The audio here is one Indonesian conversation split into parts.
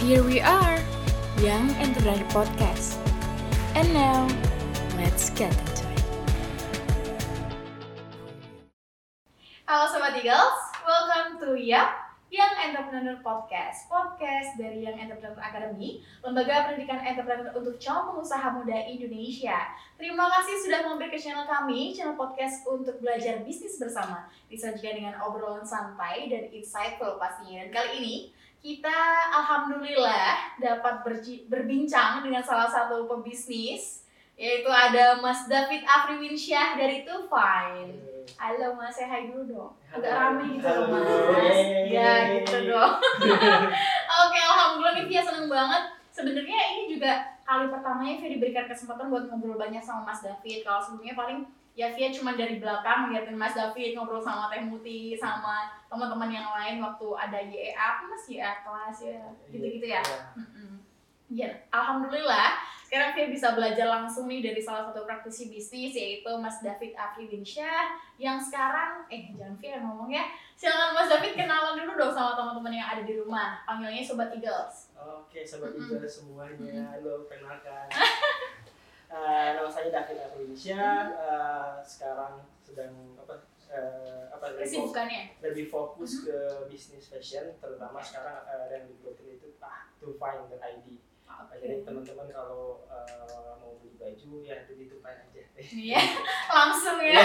Here we are, Young Entrepreneur Podcast. And now, let's get into it. Halo Sobat Eagles, welcome to YAP, Young Entrepreneur Podcast Podcast dari Young Entrepreneur Academy Lembaga Pendidikan Entrepreneur untuk calon pengusaha muda Indonesia Terima kasih sudah mampir ke channel kami, channel podcast untuk belajar bisnis bersama Disajikan dengan obrolan santai dan insightful pastinya Dan kali ini kita Alhamdulillah dapat berbincang dengan salah satu pebisnis Yaitu ada Mas David Afriwinsyah dari Tufine Halo Mas, saya hai dulu dong. Agak rame gitu loh Mas. Ya gitu dong. Oke, alhamdulillah nih Via seneng banget. Sebenarnya ini juga kali pertamanya Via diberikan kesempatan buat ngobrol banyak sama Mas David. Kalau sebelumnya paling ya Via cuma dari belakang ngeliatin Mas David ngobrol sama Teh Muti sama teman-teman yang lain waktu ada YEA apa Mas YEA kelas ya gitu-gitu ya. Mm-mm. Ya, alhamdulillah sekarang Via bisa belajar langsung nih dari salah satu praktisi bisnis yaitu Mas David Afriwinsyah yang sekarang eh jangan Via yang ngomong ya. Silakan Mas David kenalan dulu dong sama teman-teman yang ada di rumah. Panggilnya Sobat Eagles. Oke, sobat Mm-mm. Eagle semuanya, halo perkenalkan. Eh, nama saya David Afrinsya, eh, sekarang sedang apa eh, apa lebih, fokus, lebih fokus ke bisnis fashion, terutama sekarang eh, yang digelutin itu ah to find the ID. Oke. Jadi teman-teman kalau eh, mau beli baju ya itu di Tupai aja. Iya, langsung ya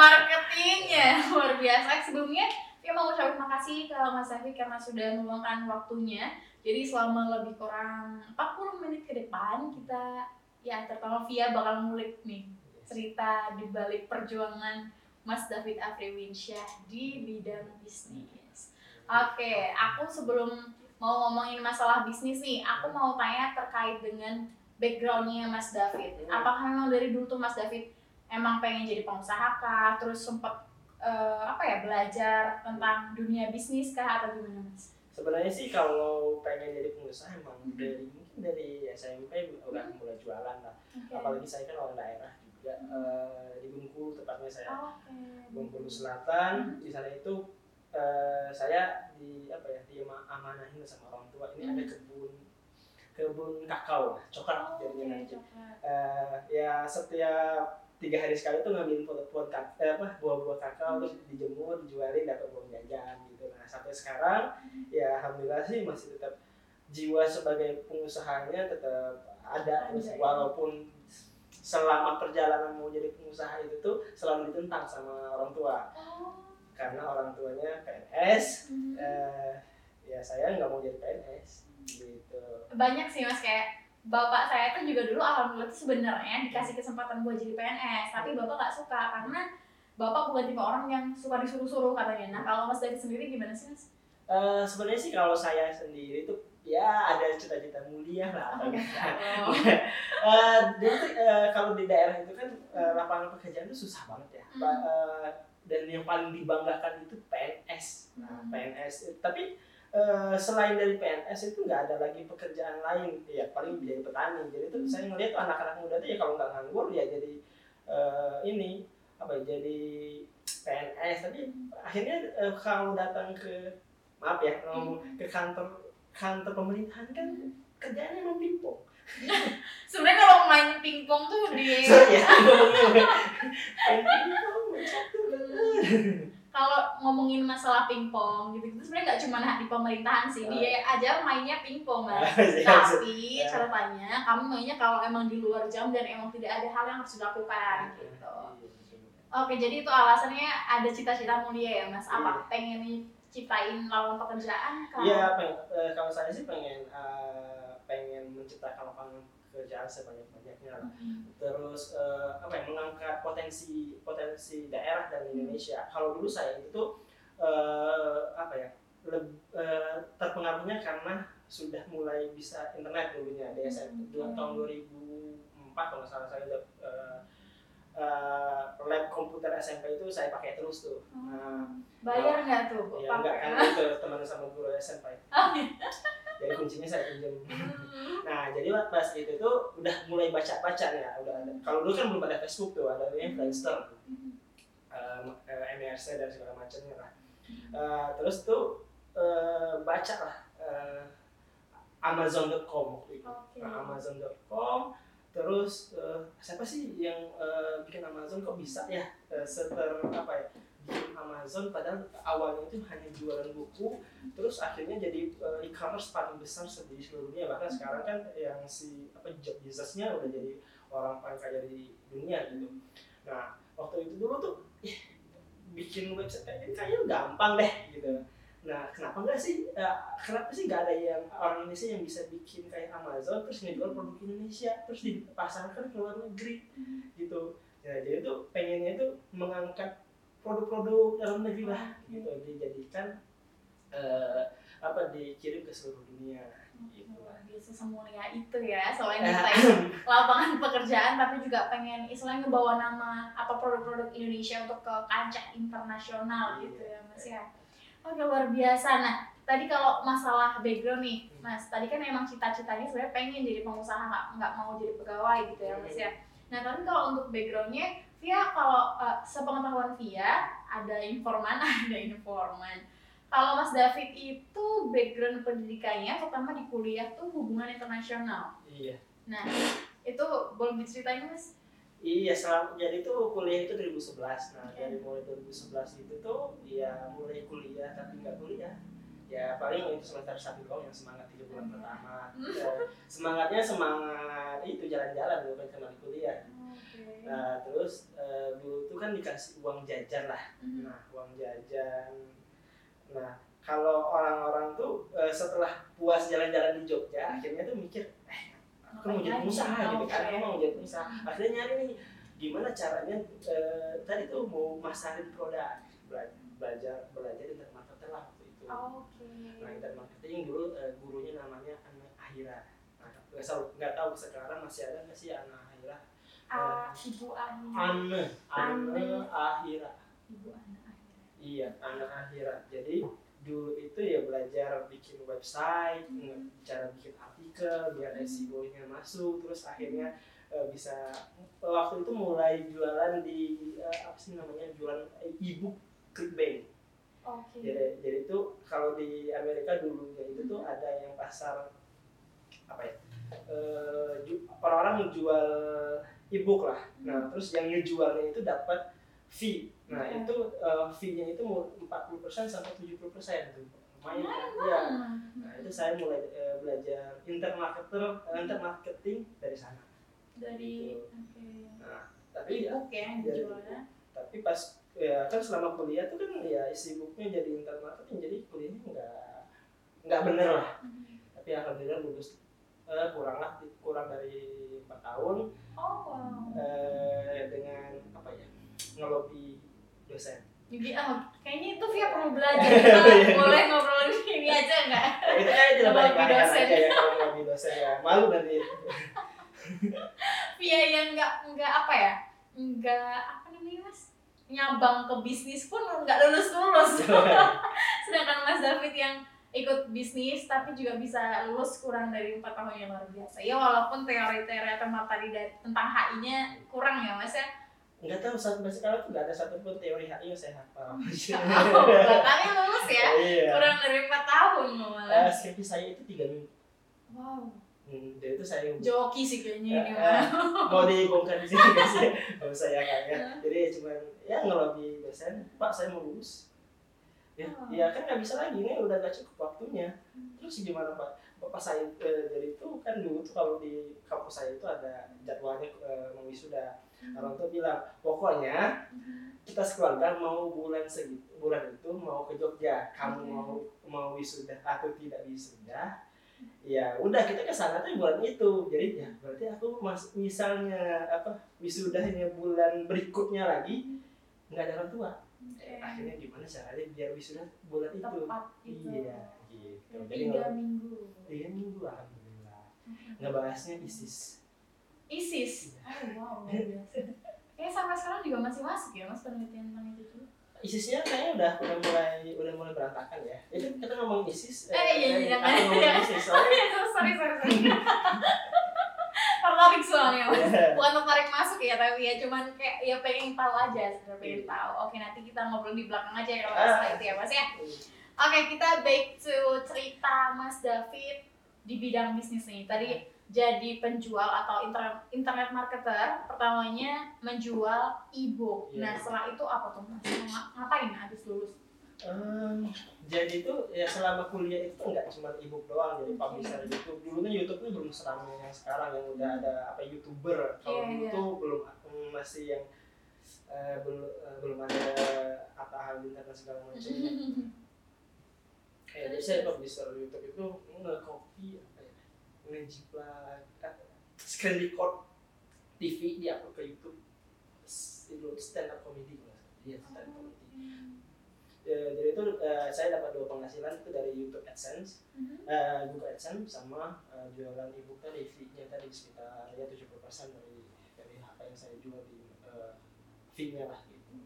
marketingnya luar biasa. Sebelumnya Via mau ucapin makasih ke Mas David karena sudah meluangkan waktunya. Jadi selama lebih kurang 40 menit ke depan kita ya terutama Via bakal ngulik nih cerita di balik perjuangan Mas David Afriwinsyah di bidang bisnis. Oke, aku sebelum mau ngomongin masalah bisnis nih, aku mau tanya terkait dengan backgroundnya Mas David. Hmm. Apakah memang dari dulu tuh Mas David emang pengen jadi pengusaha kah? Terus sempat eh, apa ya belajar tentang dunia bisnis kah atau gimana Mas? Sebenarnya sih kalau pengen jadi pengusaha emang Mhm. dari dari SMP udah mulai jualan lah. Oke. Apalagi saya kan orang daerah juga eh, di Bengkulu tepatnya saya. Oke. Bengkulu Selatan di sana itu eh, saya di apa ya diamanahin sama orang tua ini ada Hmm. kebun kebun kakao coklat Oke, jadinya nanti coklat. Eh, ya setiap tiga hari sekali tuh ngambil kak- eh, apa buah-buah kakao terus dijemur dijualin dapat uang jajan gitu nah sampai sekarang ya alhamdulillah sih masih tetap jiwa sebagai pengusahanya tetap ada Ada, ya. walaupun selama perjalanan mau jadi pengusaha itu tuh selalu ditentang sama orang tua Oh. karena orang tuanya PNS Mhm. eh, ya saya nggak mau jadi PNS gitu banyak sih mas kayak bapak saya kan juga dulu alhamdulillah tuh sebenarnya dikasih kesempatan buat jadi PNS tapi bapak nggak suka karena bapak bukan tipe orang yang suka disuruh-suruh katanya nah kalau mas David sendiri gimana sih mas? Eh, sebenarnya sih kalau saya sendiri tuh ya ada cita-cita mulia lah Oh. Eh, jadi eh, kalau di daerah itu kan eh, lapangan pekerjaan itu susah banget ya. Hmm. Eh, dan yang paling dibanggakan itu PNS nah, Hmm. PNS tapi eh, selain dari PNS itu nggak ada lagi pekerjaan lain. Ya paling jadi petani. Jadi tuh saya ngeliat tuh anak-anak muda tuh ya kalau nggak nganggur ya jadi eh, ini apa ya jadi PNS tapi akhirnya eh, kalau datang ke maaf ya ngomong ke kantor kantor pemerintahan kan kerjanya emang pingpong sebenarnya kalau main pingpong tuh di sorry ya. Kalau ngomongin masalah pingpong gitu gitu sebenarnya nggak cuma di pemerintahan sih dia aja mainnya pingpong mas. Siap. tapi Ya. catatannya kamu mainnya kalau emang di luar jam dan emang tidak ada hal yang harus dilakukan gitu. oke jadi itu alasannya ada cita-cita mulia ya mas. Apa pengen ciptain lawan pekerjaan kan Iya, eh, kalau saya sih pengen eh, pengen menciptakan lapangan pekerjaan sebanyak-banyaknya lah. Terus eh, apa ya, mengangkat potensi potensi daerah dan Indonesia. Kalau dulu saya itu tuh eh, apa ya leb- eh, terpengaruhnya karena sudah mulai bisa internet dulunya di SMP dua tahun 2004 kalau salah saya udah eh, eh, lab komputer SMP itu saya pakai terus tuh. Nah, bayar nggak tuh ya enggak kan itu teman sama guru SMP. Oh, iya. Jadi kuncinya saya pinjam. Hmm. Nah, jadi pas itu tuh udah mulai baca-baca ya, udah ada. Kalau dulu kan belum ada Facebook tuh, ada yang Friendster, um, uh, MRC dan segala macamnya lah. Uh, terus tuh uh, baca lah uh, Amazon.com waktu itu. Oke. Nah, Amazon.com terus eh, siapa sih yang eh, bikin Amazon? Kok bisa ya eh, seter apa ya bikin Amazon? Padahal awalnya itu hanya jualan buku terus akhirnya jadi eh, e-commerce paling besar di seluruh dunia. Bahkan sekarang kan yang si apa Jeff Bezosnya udah jadi orang paling kaya di dunia gitu. Nah waktu itu dulu tuh ih, bikin website kayaknya gampang deh gitu nah kenapa enggak sih? Eh, kenapa sih nggak ada yang orang Indonesia yang bisa bikin kayak Amazon terus ngejual produk Indonesia terus dipasarkan ke luar negeri gitu. Ya jadi tuh pengennya itu mengangkat produk-produk dalam negeri lah gitu. Dijadikan eh, apa dikirim ke seluruh dunia gitu Luar biasa semuanya itu ya selain nyiptain lapangan pekerjaan tapi juga pengen istilahnya ngebawa nama apa produk-produk Indonesia untuk ke kancah internasional gitu ya mas ya oke luar biasa nah tadi kalau masalah background nih mas tadi kan emang cita-citanya sebenarnya pengen jadi pengusaha nggak nggak mau jadi pegawai gitu ya mas ya nah tapi kalau untuk backgroundnya Via kalau eh, sepengetahuan Via ada informan ada informan kalau Mas David itu background pendidikannya pertama di kuliah tuh hubungan internasional. iya Nah, itu boleh diceritain Mas? Iya, selama, jadi tuh kuliah itu 2011. Nah, Oke. dari mulai 2011 itu tuh ya mulai kuliah tapi nggak kuliah. Ya paling itu semester satu doang yang semangat tiga bulan Oke. pertama. Hmm. Ya, semangatnya semangat itu jalan-jalan bukan cuma di kuliah. Oke. Nah, terus eh, dulu tuh kan dikasih uang jajan lah. Mhm. Nah, uang jajan. Nah, kalau orang-orang tuh eh, setelah puas jalan-jalan di Jogja, akhirnya tuh mikir, eh, aku mau jadi pengusaha gitu kan, aku mau jadi pengusaha. Akhirnya nyari nih, gimana caranya eh, tadi tuh mau masarin produk, Bela- belajar belajar internet marketing lah waktu itu. Oke. Nah, internet marketing dulu eh, gurunya namanya Ana Ahira. Nah, nggak tahu, nggak tahu sekarang masih ada nggak sih Ana Ahira? Ah, Ibu Ani. Ana, Ana Ane. Ahira. Ibu Ana. Iya, anak akhirat. Jadi dulu itu ya belajar bikin website, nge- cara bikin artikel, biar Mhm. SEO-nya masuk, terus akhirnya eh, bisa waktu itu mulai jualan di eh, apa sih namanya jualan e-book clickbank. Oke. Jadi jadi itu kalau di Amerika dulunya itu tuh ada yang pasar apa ya? eh, ju- orang-orang menjual e-book lah. Nah, terus yang ngejualnya itu dapat fee. Nah, Oke. itu eh, fee-nya itu mau 40% sampai 70% tuh. Lumayan kan? Iya. banget. Nah, itu saya mulai eh, belajar intermarketer, eh, intermarketing dari sana. Dari Gitu. oke. Nah, tapi ya, Ebook ya tapi pas ya kan selama kuliah tuh kan ya sibuknya jadi intermarketing jadi kuliahnya nggak nggak bener lah Mhm. tapi alhamdulillah lulus eh, kurang lah kurang dari empat tahun Oh wow. eh, dengan apa ya ngelobi dosen Jadi ah, kayaknya itu Via perlu belajar. Kita boleh ngobrol ini aja nggak? Nah, itu kayak tidak Ngelobi baik baik dosen. aja ya kalau ngelobi dosen ya malu nanti Via yang nggak nggak apa ya? Nggak apa namanya mas? Nyabang ke bisnis pun nggak lulus lulus. Sedangkan Mas David yang ikut bisnis tapi juga bisa lulus kurang dari empat tahun yang luar biasa. Ya walaupun teori-teori atau materi dari tentang HI-nya kurang ya mas ya. Nggak tahu sampai sekarang tuh nggak ada satupun teori HI yang saya hafal. Oh, bahkan lulus ya? Iya. Kurang dari empat tahun loh malah. Eh, skripsi saya itu tiga minggu. Wow. hmm, jadi itu saya Joki sih kayaknya ini. Eh, mau dibongkar di sini nggak sih nggak usah ya kayaknya jadi cuma ya ngelobi dosen. Pak saya mau lulus. Ya, Oh. ya kan nggak bisa lagi ini udah gak cukup waktunya. Terus gimana pak? Bapak saya eh, jadi itu kan dulu tuh kalau di kampus saya itu ada jadwalnya eh, mau wisuda orang tuh bilang pokoknya kita sekeluarga mau bulan segitu bulan itu mau ke Jogja. Kamu Oke. mau mau wisuda atau tidak wisuda ya udah kita ke sana tuh bulan itu. Jadi ya berarti aku mas misalnya apa wisudanya bulan berikutnya lagi nggak ada orang tua. Eh, akhirnya gimana caranya biar wisuda bulan itu? Tepat gitu. iya gitu. Jadi Tiga minggu. tiga minggu alhamdulillah. Nggak bahasnya isis ISIS. Oh wow. Kayaknya sampai sekarang juga masih masuk ya mas penelitian tentang itu tuh. ISISnya kayaknya udah udah mulai udah mulai berantakan ya. Itu kita ngomong ISIS. Eh, iya, iya, aku jangan. ngomong ISIS soalnya. sorry sorry sorry. tertarik soalnya mas. Iya. Bukan tertarik masuk ya tapi ya cuman kayak ya pengen tahu aja sebenarnya pengen Iya. tahu. Oke nanti kita ngobrol di belakang aja ya kalau Ah. masalah itu ya mas ya. Oke kita back to cerita Mas David di bidang bisnis nih. Tadi jadi penjual atau internet internet marketer, pertamanya menjual e-book. Iya. Nah, setelah itu apa tuh Ngapain habis lulus? Ehm, jadi itu ya selama kuliah itu nggak cuma ebook doang jadi Oke. publisher YouTube dulu kan YouTube kan belum seramai yang sekarang yang udah ada apa youtuber kalau Iya, dulu iya. tuh belum mm, masih yang eh, belum eh, belum ada Atta Halilintar dan segala macamnya kayak saya publisher YouTube itu nge-copy apa ya eh, screen record TV di upload ke YouTube itu stand up comedy kalau nggak salah. iya stand up comedy Ya, jadi itu eh, saya dapat dua penghasilan itu dari YouTube AdSense, Mhm. eh, Google AdSense sama eh, jualan ebook tadi fee-nya tadi sekitar ya 70% dari dari apa yang saya jual di fee-nya lah gitu.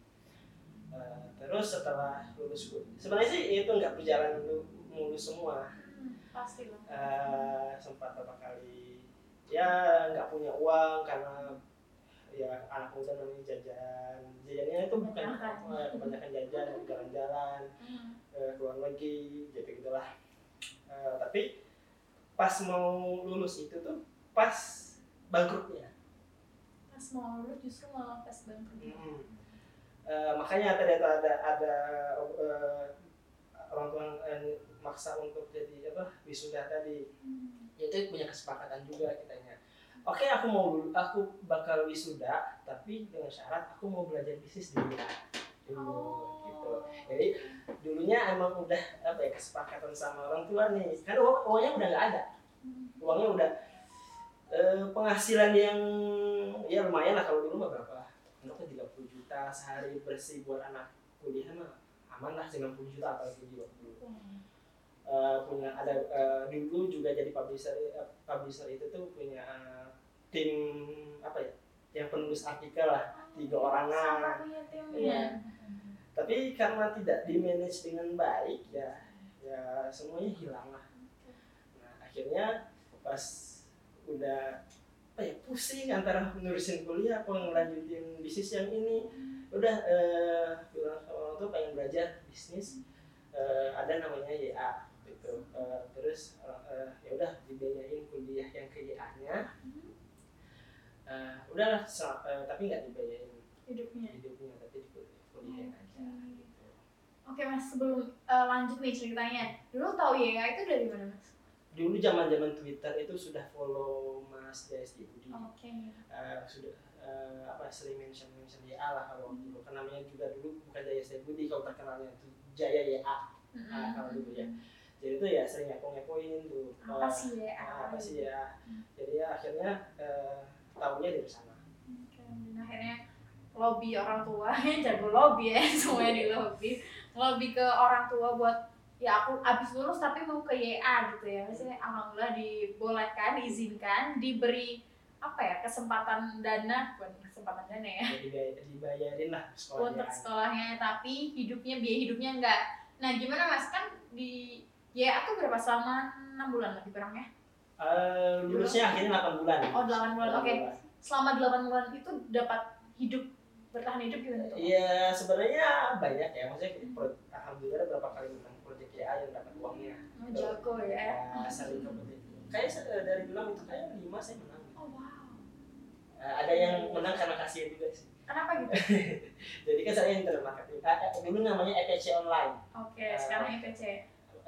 Terus setelah lulus kuliah, sebenarnya sih itu nggak berjalan lu- mulus semua. Hmm, Pasti lah. Eh, sempat beberapa kali ya nggak punya uang karena ya anak muda namanya jajan jajannya itu bukan Kebanyakan. kebanyakan jajan jalan-jalan Hmm. eh, keluar negeri gitu gitulah Eh, tapi pas mau lulus itu tuh pas bangkrutnya Pas mau lulus justru malah pas bangkrut. Mm-mm. Eh, makanya tadi itu ada ada eh, orang tua eh, maksa untuk apa wisuda tadi. Hmm. itu punya kesepakatan juga kitanya. Oke aku mau aku bakal wisuda tapi dengan syarat aku mau belajar bisnis dulu. Dulu gitu. Jadi dulunya emang udah apa ya kesepakatan sama orang tua nih. Kan uang, uangnya udah nggak ada. Hmm. uangnya udah eh, penghasilan yang ya lumayan lah. Kalau dulu mah berapa anggapnya 30 juta sehari bersih buat anak kuliah mah aman lah 90 juta apalagi di waktu Eh, punya ada eh, dulu juga jadi publisher eh, publisher itu tuh punya eh, tim apa ya yang penulis artikel lah tiga orangan. Iya. tapi karena tidak di manage dengan baik ya ya semuanya hilang lah. Nah akhirnya pas udah apa ya pusing antara nurusin kuliah apa ngelanjutin bisnis yang ini. Udah eh, bilang sama orang tua pengen belajar bisnis. Eh, ada namanya YA gitu Eh, terus eh, ya udah dibiayain kuliah yang ke YA-nya Eh, udah sel- eh, tapi nggak dibayarin Hidupnya. hidupnya tapi kuliah kuliahin aja gitu. Oke mas, sebelum eh, lanjut nih ceritanya, dulu tahu ya itu dari mana mas? dulu zaman zaman Twitter itu sudah follow Mas JSD Budi Oke. Eh, sudah eh, apa sering mention mention YA lah kalau waktu dulu namanya juga dulu bukan JSD Budi kalau terkenalnya itu Jaya YA Ah, kalau dulu ya. Jadi itu ya sering ngepo ngepoin tuh. Apa eh, sih ya? ah, apa sih ya. Hmm. jadi ya akhirnya eh, tahunya dari sana. Dan akhirnya lobby orang tua, jago lobby ya, semuanya di lobby. Lobby ke orang tua buat ya aku abis lulus tapi mau ke YA gitu ya. Maksudnya alhamdulillah dibolehkan, diizinkan, diberi apa ya kesempatan dana, bukan kesempatan dana ya, jadi dibayar- dibayarin lah sekolahnya. Untuk sekolahnya tapi hidupnya biaya hidupnya enggak. Nah gimana mas? Kan di ya aku berapa selama enam bulan lebih kurang ya Eh, lulusnya akhirnya 8 bulan oh delapan bulan oke 8 bulan. selama delapan bulan itu dapat hidup bertahan hidup gimana tuh Iya sebenarnya banyak ya maksudnya pro- alhamdulillah ada beberapa kali menang proyek YA yang dapat uangnya. oh, jago ya Ya, saling kompetitif. Kayak se- eh, dari enam itu kayak lima saya menang. oh wow Eh, ada yang menang karena kasihan juga sih. kenapa gitu Jadi kan saya internet marketing. Eh, dulu namanya EPC online, oke sekarang IPC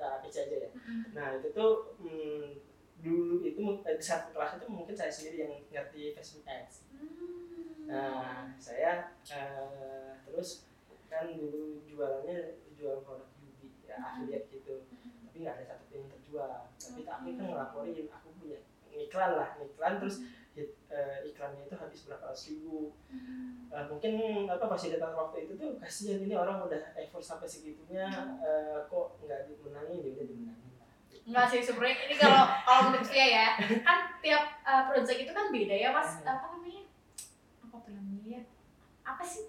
eh, EPC aja ya. Nah itu tuh hmm, dulu itu eh, di satu kelas itu mungkin saya sendiri yang ngerti Facebook Ads. Hmm. Nah, saya eh, terus kan dulu jualannya jual produk Yubi ya affiliate gitu. Tapi nggak ada satu yang terjual. Tapi aku kan ngelaporin aku punya iklan lah, iklan terus hit- eh, iklannya itu habis berapa ratus ribu. Hmm. Eh, mungkin apa fasilitas waktu itu tuh kasihan ini orang udah effort sampai segitunya eh, kok nggak dimenangin ya udah dimenangin lah. Enggak sih sebenarnya ini kalau kalau menurut saya ya kan tiap uh, project itu kan beda ya mas Hmm. apa namanya apa namanya ya apa sih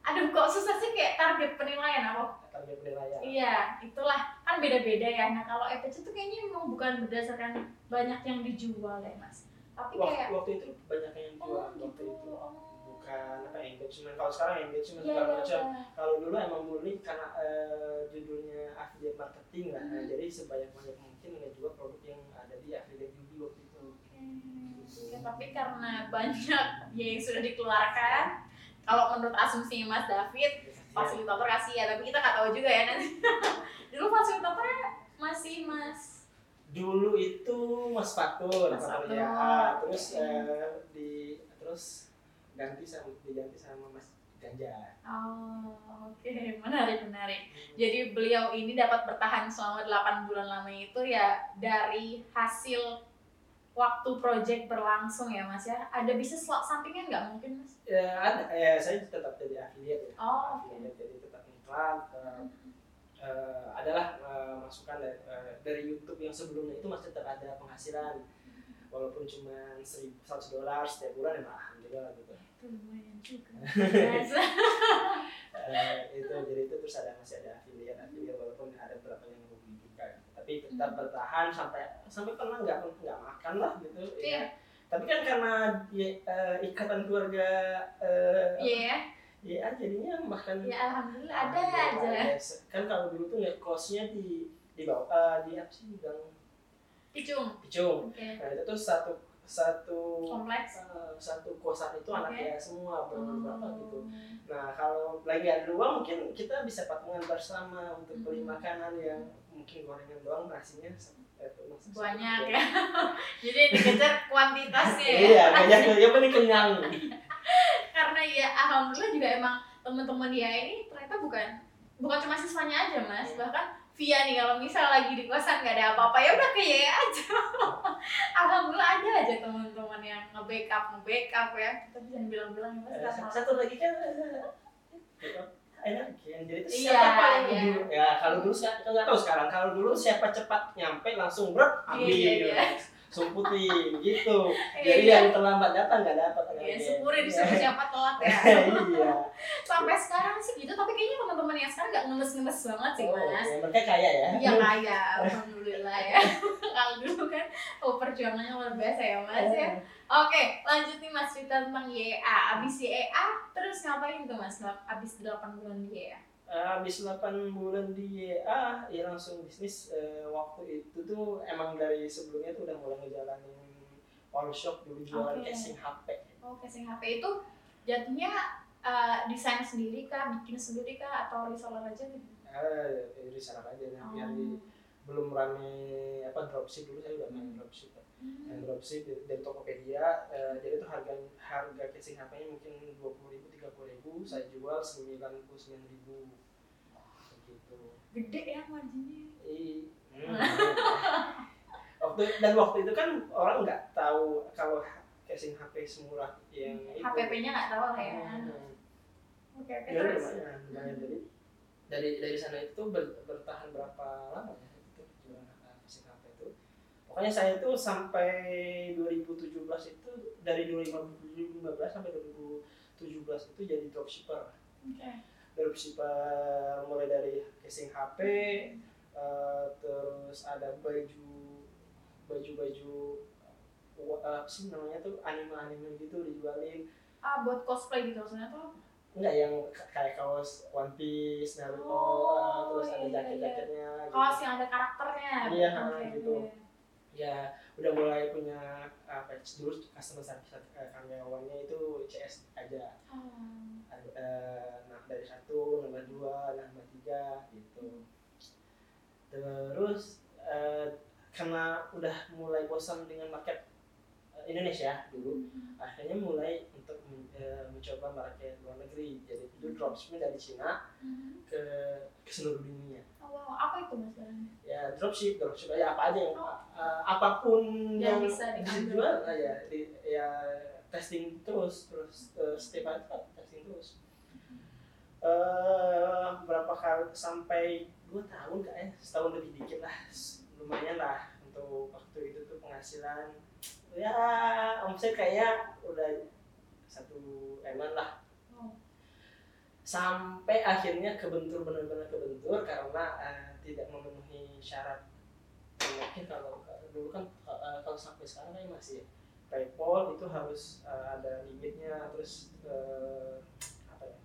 aduh kok susah sih kayak target penilaian apa Target penilaian. iya itulah kan beda-beda ya nah kalau EPC tuh kayaknya memang bukan berdasarkan banyak yang dijual ya mas tapi Waktu, kayak waktu itu banyak yang jual oh waktu gitu itu. oh Bukan apa engagement. Kalau sekarang engagement Iya, segala iya, macam. iya. kalau dulu emang murni karena eh, judulnya affiliate marketing lah Nah, Hmm. jadi sebanyak banyak mungkin ngejual produk yang ada di tapi karena banyak yang sudah dikeluarkan kalau menurut asumsi Mas David fasilitator kasih ya tapi kita nggak tahu juga ya nanti dulu fasilitatornya masih Mas dulu itu Mas Fatur, Mas Fatur ya. Terus eh, di terus ganti sama diganti sama Mas Ganjar. oh oke menarik menarik jadi beliau ini dapat bertahan selama 8 bulan lama itu ya dari hasil waktu project berlangsung ya mas ya ada bisnis sampingan nggak mungkin mas Ya ada, ya saya tetap jadi afiliat ya. oh Afiliat jadi tetap iklan. eh, eh, adalah eh, masukan dari, eh, dari YouTube yang sebelumnya itu masih tetap ada penghasilan walaupun cuma 100 dolar setiap bulan ya alhamdulillah gitu. itu lumayan juga. Eh, itu jadi itu terus ada masih ada afiliat afiliat walaupun ada beberapa yang rugi juga tapi tetap Hmm. bertahan sampai sampai pernah nggak nggak makan lah gitu Iya. ya tapi kan karena ya, eh, ikatan keluarga eh, Iya ya ya jadinya makan ya alhamdulillah ada Alhamdulillah, aja ya. kan kalau dulu tuh ngeliat kosnya di di bawah eh, di apa sih gang Icung Picung oke nah itu tuh satu satu kompleks eh, satu kosan itu Oke. anaknya semua berapa gitu Oh. Nah, kalau lagi ada uang mungkin kita bisa patungan bersama untuk beli Hmm. makanan yang mungkin gorengan doang nasinya eh, banyak sedikit. ya jadi dikejar kuantitasnya ya Iya, banyak yang penting kenyang. karena ya alhamdulillah juga emang teman-teman dia ini ternyata bukan bukan cuma siswanya aja mas. Iya. bahkan Via nih kalau misal lagi di kosan nggak ada apa-apa ya udah ke Yaya aja. Alhamdulillah ada aja teman-teman yang nge-backup nge-backup ya. Kita bisa bilang-bilang ya mas Eh, nggak satu, satu lagi kan? Eh, energi yang jadi itu Iya, siapa paling iya. dulu? Ya kalau dulu saya kita nggak tahu sekarang. Kalau dulu siapa cepat nyampe langsung berat ambil iya, iya. Sumputin gitu jadi iya. yang terlambat datang nggak dapat Iya, energi. syukurin disuruh siapa telat ya iya sampai sekarang sih gitu tapi kayaknya teman-teman yang sekarang nggak ngemes-ngemes banget sih Oh, mas ya, mereka kaya ya Iya kaya, alhamdulillah ya. Kalau dulu kan, oh perjuangannya luar biasa ya mas ya. Oke, lanjut nih mas cerita tentang YA. Abis YA, terus ngapain tuh mas? Abis 8 bulan YA. Eh, habis 8 bulan di YA ya langsung bisnis eh, waktu itu tuh emang dari sebelumnya tuh udah mulai ngejalanin all shop dulu jualan Oke. casing HP Oh, casing HP itu jatuhnya eh, desain sendiri kah, bikin sendiri kah, atau reseller aja gitu? eh dari sana aja nah, biar di- belum rame apa dropship dulu saya udah main Hmm. dropship Hmm. main dropship dari, Tokopedia eh, jadi tuh harga harga casing HP nya mungkin dua puluh ribu tiga puluh ribu saya jual sembilan puluh sembilan ribu gitu Gede ya marginnya. I- hmm. waktu dan waktu itu kan orang nggak tahu kalau casing HP semurah yang itu. HPP-nya nggak tahu lah ya. Hmm. Oke, oke, Ya, terus. lumayan, lumayan. Jadi dari dari sana itu ber- bertahan berapa lama ya itu jualan uh, casing HP itu? Pokoknya saya itu sampai 2017 itu dari 2015 sampai 2017 itu jadi dropshipper. Oke. dropshipper mulai dari casing HP eh, terus ada baju baju-baju uh, apa sih namanya tuh anime-anime gitu dijualin Ah, buat cosplay gitu maksudnya tuh. enggak yang kayak kaos One Piece, Naruto, Oh, eh, terus ada iya, iya. jaket-jaketnya gitu. Kaos yang ada karakternya. Iya, Oke, gitu. iya. Ya udah mulai punya uh, patch dulu customer service uh, karyawannya itu CS aja Oh. Ada, eh, nah dari satu nambah dua nambah tiga gitu terus eh, karena udah mulai bosan dengan market Indonesia dulu. Akhirnya mulai untuk eh, mencoba market luar negeri. Jadi itu dropshipnya dari Cina Hmm. ke ke seluruh dunia. Oh, wow. Apa itu mas ya dropship dropship. Aja apa aja yang Oh. eh, apa pun Yang yang, bisa dijual ah, ya. Di, ya testing terus terus eh, setiap hari testing terus. Eh berapa kali sampai dua tahun kayaknya setahun lebih dikit lah. Lumayan lah untuk waktu itu tuh penghasilan ya omset kayaknya udah satu eman lah. Oh. sampai akhirnya kebentur benar-benar kebentur karena eh, tidak memenuhi syarat. Mungkin kalau dulu kan eh, kalau sampai sekarang kan masih ya, PayPal itu harus eh, ada limitnya terus eh, apa ya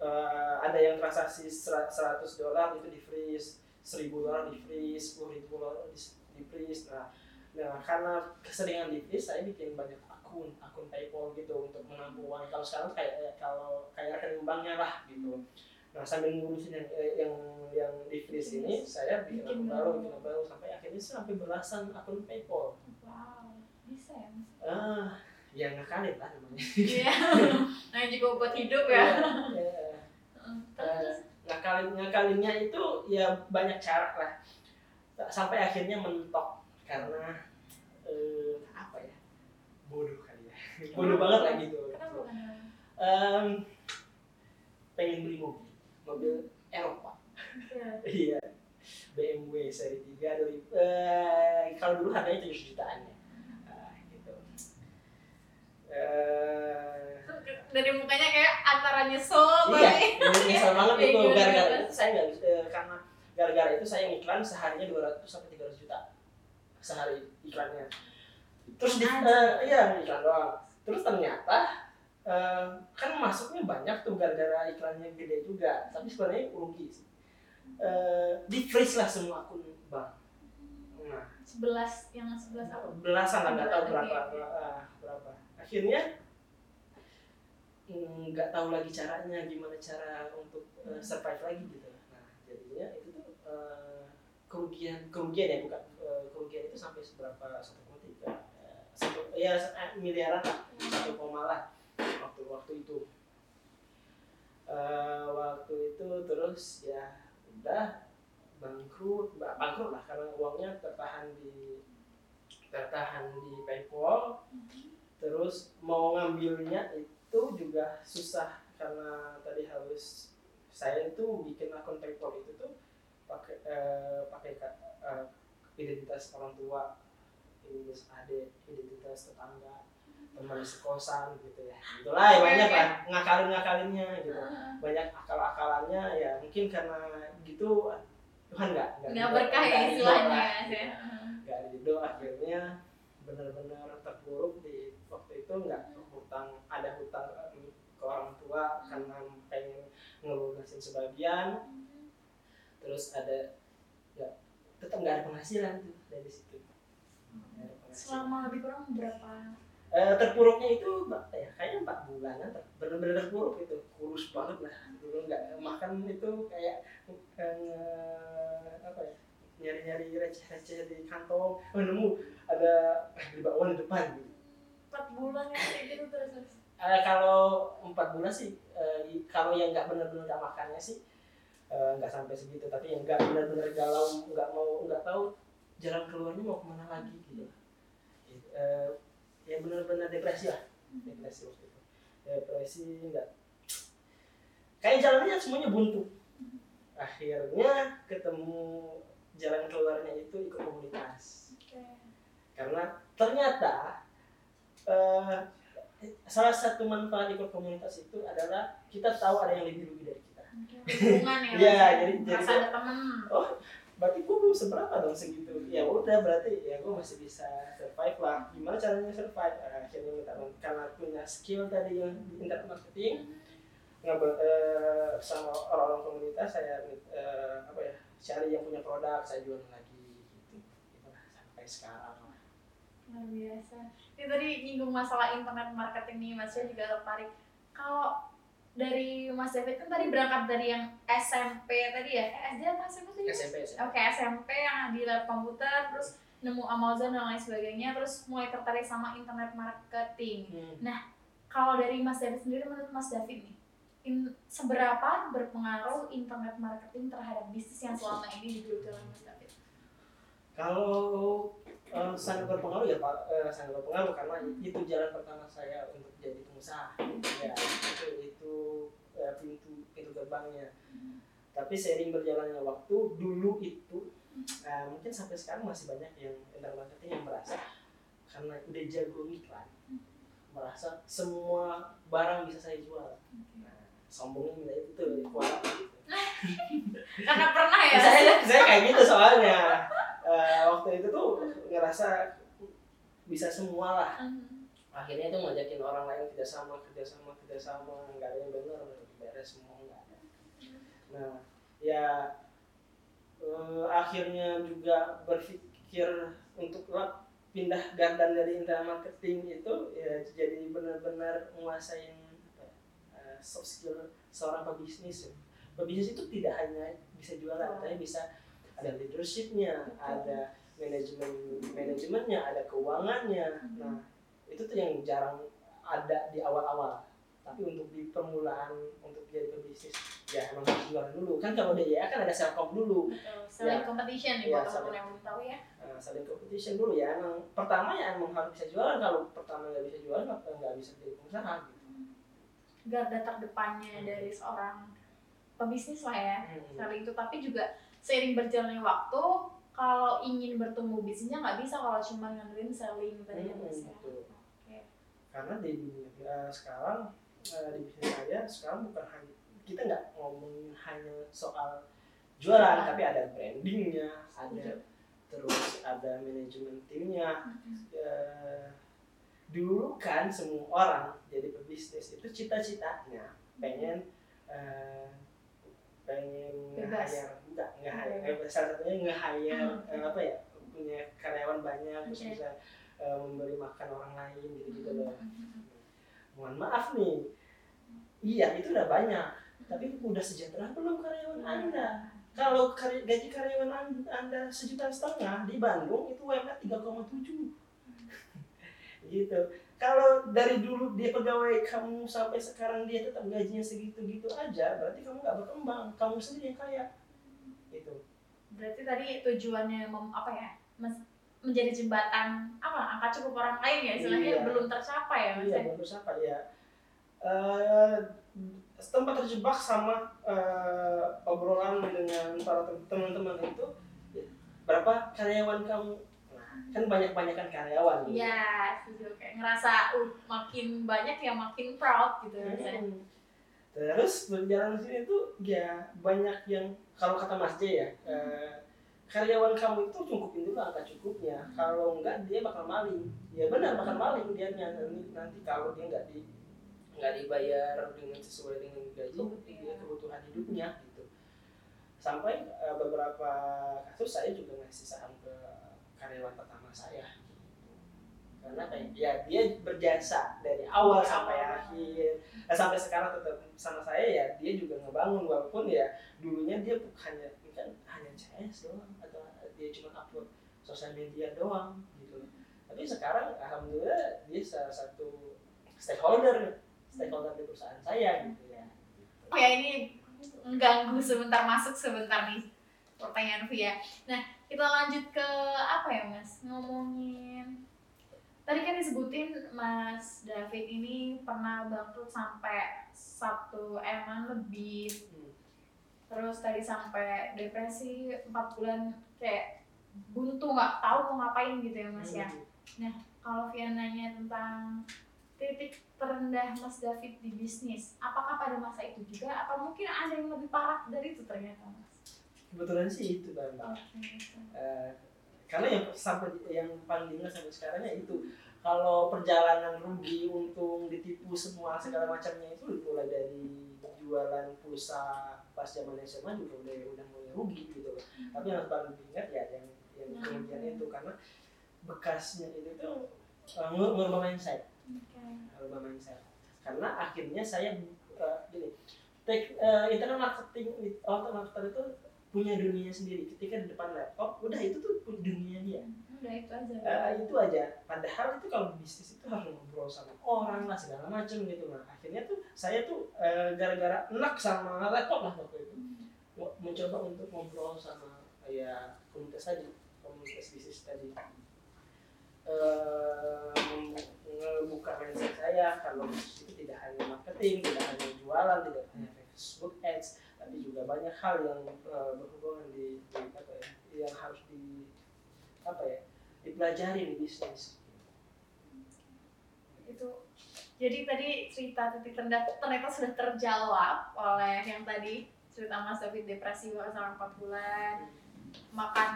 eh, ada yang transaksi sera- 100 dolar itu di freeze 1000 dolar di freeze 10 ribu dolar di, di freeze nah nah karena keseringan divisi saya bikin banyak akun akun PayPal gitu untuk menampung uang kalau sekarang kayak eh, kalau kayak rekening banknya lah gitu nah sambil ngurusin yang eh, yang yang divisi ini saya bikin akun baru bikin akun baru sampai akhirnya sampai belasan akun PayPal Wow, bisa ya ah ya ngakalin lah namanya Iya. nah juga buat hidup ya. ya. Heeh. Terus ngakalin ngakalinnya itu ya banyak cara lah sampai akhirnya mentok karena eh, apa ya? Bodoh kali ya. Bodoh banget lah gitu. Kenapa? Em, pengen beli mobil. Mobil Eropa. Iya. iya. BMW seri 3 dari eh, kalau dulu harganya 7 jutaan ya. Ah, gitu. Eh, Dari mukanya kayak antara nyesel iya, nyesel banget itu gimana, gara-gara itu saya nggak eh, karena gara-gara itu saya ngiklan seharinya 200 sampai 300 juta sehari iklannya. Terus di, eh, iya iklan doang. Terus ternyata eh, kan masuknya banyak tuh gara-gara iklannya gede juga, tapi sebenarnya rugi sih. Eh, di freeze lah semua akun bank. Nah, sebelas yang sebelas apa? belasan lah nggak tahu berapa oke. ah, berapa akhirnya mm, nggak tahu lagi caranya gimana cara untuk eh, survive lagi gitu nah jadinya itu tuh eh, kerugian kerugian ya bukan kerugian itu sampai seberapa satu koma tiga eh, satu ya eh, miliaran lah satu koma lah waktu waktu itu. Eh, waktu itu terus ya udah bangkrut ba- bangkrut lah karena uangnya tertahan di tertahan di PayPal. Terus mau ngambilnya itu juga susah karena tadi harus saya itu bikin akun PayPal itu tuh pakai eh, pakai ka- eh, identitas orang tua identitas adik identitas tetangga teman sekosan gitu ya. Itulah ya banyak lah ngakalin ngakalinnya gitu. Banyak akal-akalannya ya mungkin karena gitu Tuhan nggak nggak berkah ya istilahnya lah, ya gitu. Nggak ridho akhirnya benar-benar terpuruk di waktu itu nggak hutang ada hutang ke orang tua karena pengen ngelunasin sebagian. Terus ada nggak tetap nggak ada penghasilan tuh dari situ. Selama lebih kurang berapa? Eh, terpuruknya itu ya kayaknya empat bulanan benar-benar terpuruk itu. Kurus banget lah. Dulu nggak makan itu kayak eh, apa ya nyari-nyari receh-receh di kantong. Oh nemu ada eh, beli bakwan di depan. Gitu. empat bulan ya kayak gitu terus Eh, kalau empat bulan sih i- kalau yang nggak benar-benar nggak makannya sih eh, nggak sampai segitu tapi yang nggak benar-benar galau nggak mau nggak tahu jalan keluarnya mau ke mana lagi gitu. Eh, ya benar-benar depresi lah. Depresi waktu itu. Depresi nggak. Kayak jalannya semuanya buntu. Akhirnya ketemu jalan keluarnya itu ikut komunitas. Karena ternyata eh, salah satu manfaat ikut komunitas itu adalah kita tahu ada yang lebih rugi dari kita hubungan ya Iya, jadi- jadi- ada temen. Berarti gue belum seberapa dong segitu. Ya udah berarti ya gue masih bisa survive lah. Gimana caranya survive? Nah, akhirnya minta karena punya skill tadi yang di internet marketing ngobrol eh, sama orang-orang komunitas saya eh, apa ya cari yang punya produk saya jual lagi gitu. Itulah, sampai sekarang. Luar biasa. Ini tadi nyinggung masalah internet marketing nih mas saya juga tertarik kalau dari Mas David kan tadi berangkat dari yang SMP tadi ya eh, SD atau SMP tadi? SMP SMP. Oke SMP yang di lab komputer terus nemu Amazon dan lain sebagainya terus mulai tertarik sama internet marketing Hmm. kalau dari Mas David sendiri menurut Mas David nih in- seberapa berpengaruh internet marketing terhadap bisnis yang selama ini digeluti oleh Mas David? Kalau eh, sangat berpengaruh ya Pak, eh, sangat berpengaruh karena itu jalan pertama saya untuk jadi pengusaha. Ya, itu itu eh, pintu Tapi sering berjalannya waktu, dulu itu eh, mungkin sampai sekarang masih banyak yang internet marketing yang merasa karena udah jago iklan, merasa semua barang bisa saya jual. Nah, sombongnya itu tuh kuat gitu. Karena pernah ya? saya saya kayak gitu soalnya Eh, waktu itu tuh ngerasa bisa semua lah Hmm. akhirnya tuh ngajakin orang lain kerjasama kerjasama kerjasama nggak ada yang benar beres semua nggak nah ya eh, akhirnya juga berpikir untuk pindah gardan dari internal marketing itu ya jadi benar-benar menguasai apa ya, eh, soft skill seorang pebisnis ya. pebisnis itu tidak hanya bisa jualan Oh. tapi bisa ada leadershipnya ada manajemen manajemennya ada keuangannya Hmm. nah itu tuh yang jarang ada di awal-awal tapi untuk di permulaan untuk jadi pebisnis ya emang harus jualan dulu kan kalau di YA kan ada selkom dulu Betul. Selling Ya. competition nih Ya, buat teman-teman selling. yang belum tahu ya. uh, saling competition dulu ya emang pertama ya emang harus bisa jualan kalau pertama nggak bisa jualan maka nggak bisa jadi pengusaha gitu Garda terdepannya dari seorang pebisnis lah ya. Hmm. Selling itu tapi juga seiring berjalannya waktu kalau ingin bertumbuh bisnisnya nggak bisa kalau cuma ngandelin selling tadi ya Hmm, ya. karena di dunia uh, sekarang uh, di bisnis saya sekarang bukan hanya kita nggak ngomongin hanya soal jualan tapi ada brandingnya ada terus ada manajemen timnya. Eh, dulu kan semua orang jadi pebisnis itu cita-citanya pengen eh, pengen nge-hire enggak nge-hire Oke. eh, salah satunya nge-hire Hmm. eh, apa ya punya karyawan banyak terus Oke. bisa eh, memberi makan orang lain gitu-gitu loh Mm-mm. mohon maaf nih iya itu udah banyak tapi udah sejahtera belum karyawan anda kalau kar- gaji karyawan An- anda sejuta setengah di Bandung itu UMR 3,7 gitu kalau dari dulu dia pegawai kamu sampai sekarang dia tetap gajinya segitu-gitu aja berarti kamu nggak berkembang kamu sendiri yang kaya gitu Berarti tadi tujuannya mem, apa ya? mes- menjadi jembatan apa? Angkat cukup orang lain ya istilahnya Iya. belum tercapai ya Mas. iya ya? bagus apa ya Eh, tempat terjebak sama eh, obrolan dengan para tem- teman-teman itu ya, berapa karyawan kamu nah, kan banyak banyakan karyawan gitu. Iya, setuju. Kayak ngerasa uh, makin banyak ya makin proud gitu. Hmm. Terus berjalan di sini tuh ya banyak yang kalau kata Mas J ya eh, karyawan kamu itu cukupin dulu angka cukupnya. Kalau enggak dia bakal maling. Ya benar bakal maling dia nanti, nanti kalau dia nggak di nggak dibayar dengan sesuai dengan gaji Kebutuhan. dia kebutuhan hidupnya gitu. Sampai eh, beberapa kasus saya juga ngasih saham ke karyawan pertama saya. gitu. Karena apa ya? dia berjasa dari awal sampai akhir Nah, sampai sekarang tetap sama saya ya dia juga ngebangun walaupun ya dulunya dia bukan hanya kan hanya CS doang atau dia cuma upload sosial media doang gitu tapi sekarang alhamdulillah dia salah satu stakeholder stakeholder di perusahaan saya gitu ya Oh ya ini mengganggu sebentar masuk sebentar nih pertanyaan Via. Nah kita lanjut ke apa ya Mas ngomongin tadi kan disebutin Mas David ini pernah bangkrut sampai satu eman lebih Hmm. terus tadi sampai depresi empat bulan kayak buntu nggak tahu mau ngapain gitu ya Mas ya. Hmm. Kalau Via nanya tentang titik terendah Mas David di bisnis, apakah pada masa itu juga? Apa mungkin ada yang lebih parah dari itu ternyata Mas? kebetulan sih itu bang Oke. Eh, karena yang sampai yang paling diingat sampai sekarang ya itu kalau perjalanan rugi untung ditipu semua segala macamnya itu mulai dari jualan pulsa pas zaman SMA juga udah udah mulai rugi gitu loh tapi yang paling diingat ya yang yang Nah. kemudian itu karena bekasnya itu tuh uh, ngubah mindset Oke. ngubah mindset. Karena akhirnya saya uh, gini tek, uh, internet marketing atau marketer itu punya dunia sendiri. Ketika di depan laptop udah itu tuh dunia dia. Udah itu aja. Eh, itu aja. Padahal itu kalau bisnis itu harus ngobrol sama orang lah segala macam gitu nah akhirnya tuh saya tuh eh, gara-gara enak sama laptop lah waktu itu. Mo- mencoba untuk ngobrol sama ya komunitas tadi komunitas bisnis tadi eh membuka mindset saya kalau tidak hanya marketing tidak hanya jualan tidak hanya Facebook ads tapi juga banyak hal yang eh, berhubungan di, apa ya yang harus di apa ya dipelajari di bisnis. Itu jadi tadi cerita titik terendah ternyata sudah terjawab oleh yang tadi cerita Mas David depresi selama 4 bulan makan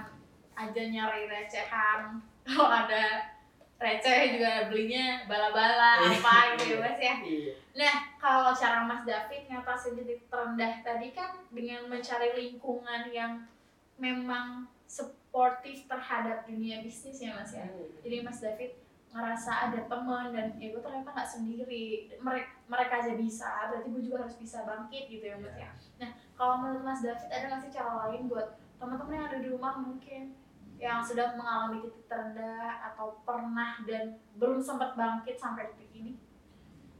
aja nyari recehan kalau ada receh juga belinya bala-bala apa gitu ya Mas ya. Iya. Nah, kalau cara Mas David ngatasin titik terendah tadi kan dengan mencari lingkungan yang memang supportive terhadap dunia bisnis ya mas ya. Hmm. jadi mas David ngerasa ada teman dan ya gue ternyata nggak sendiri. Mereka mereka aja bisa berarti gue juga harus bisa bangkit gitu ya mas ya. Nah kalau menurut mas David ada nggak sih cara lain buat teman-teman yang ada di rumah mungkin yang sedang mengalami titik terendah atau pernah dan belum sempat bangkit sampai detik ini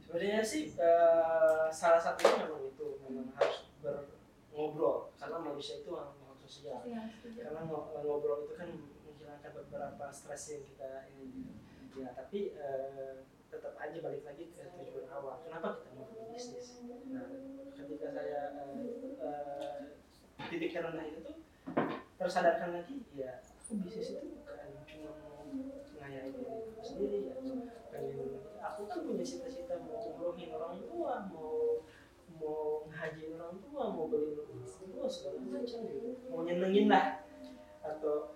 Sebenarnya sih eh, salah satunya memang itu memang harus berngobrol karena manusia itu makhluk sosial. Setuju. Karena ngo- ngobrol itu kan menghilangkan beberapa stres yang kita ini. Ya tapi eh, tetap aja balik lagi ke tujuan awal. Kenapa kita mau berbisnis? Nah, ketika saya eh, eh, titik terendah itu tuh tersadarkan lagi ya bisnis itu bukan cuma ngayain diri aku sendiri atau pengen aku kan punya cita-cita mau umrohin orang tua mau mau ngajiin orang tua mau beli orang tua segala macam gitu. Mau nyenengin lah. Atau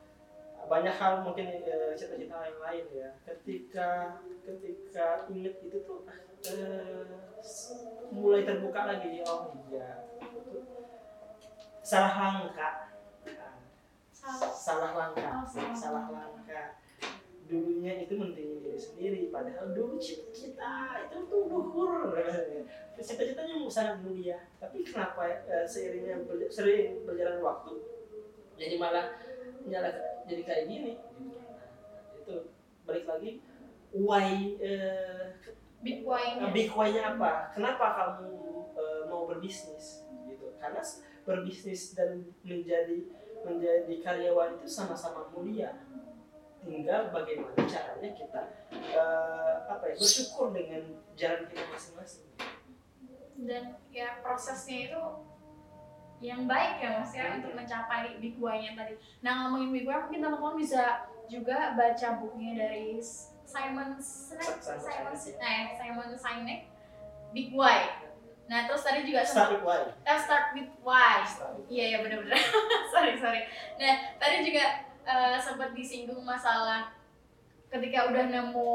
banyak hal mungkin eh, cita-cita yang lain ya. Ketika ketika inget itu tuh eh, mulai terbuka lagi. Oh iya salah langkah Salah. salah langkah. Oh, salah salah langkah. dulunya itu mentingin diri sendiri padahal dulu cita-cita itu tuh luhur cita-citanya sangat mulia. Tapi kenapa eh, seiringnya sering berjalan waktu jadi malah nyala jadi kayak gini? Itu balik lagi why eh, big why-nya. big why-nya apa? Kenapa kamu eh, mau berbisnis? Gitu. Karena berbisnis dan menjadi menjadi karyawan itu sama-sama mulia tinggal bagaimana caranya kita eh, apa ya bersyukur dengan jalan kita masing-masing dan ya prosesnya itu yang baik ya mas ya untuk mencapai big why-nya tadi. Nah ngomongin big why mungkin teman-teman bisa juga baca bukunya dari Simon Sinek, Simon Simon Sinek. Sinek, eh, Simon Sinek, Big Why. Nah terus tadi juga start sempat with why eh, start with why. Iya iya benar-benar. sorry sorry. Nah tadi juga eh, sempat disinggung masalah ketika udah nemu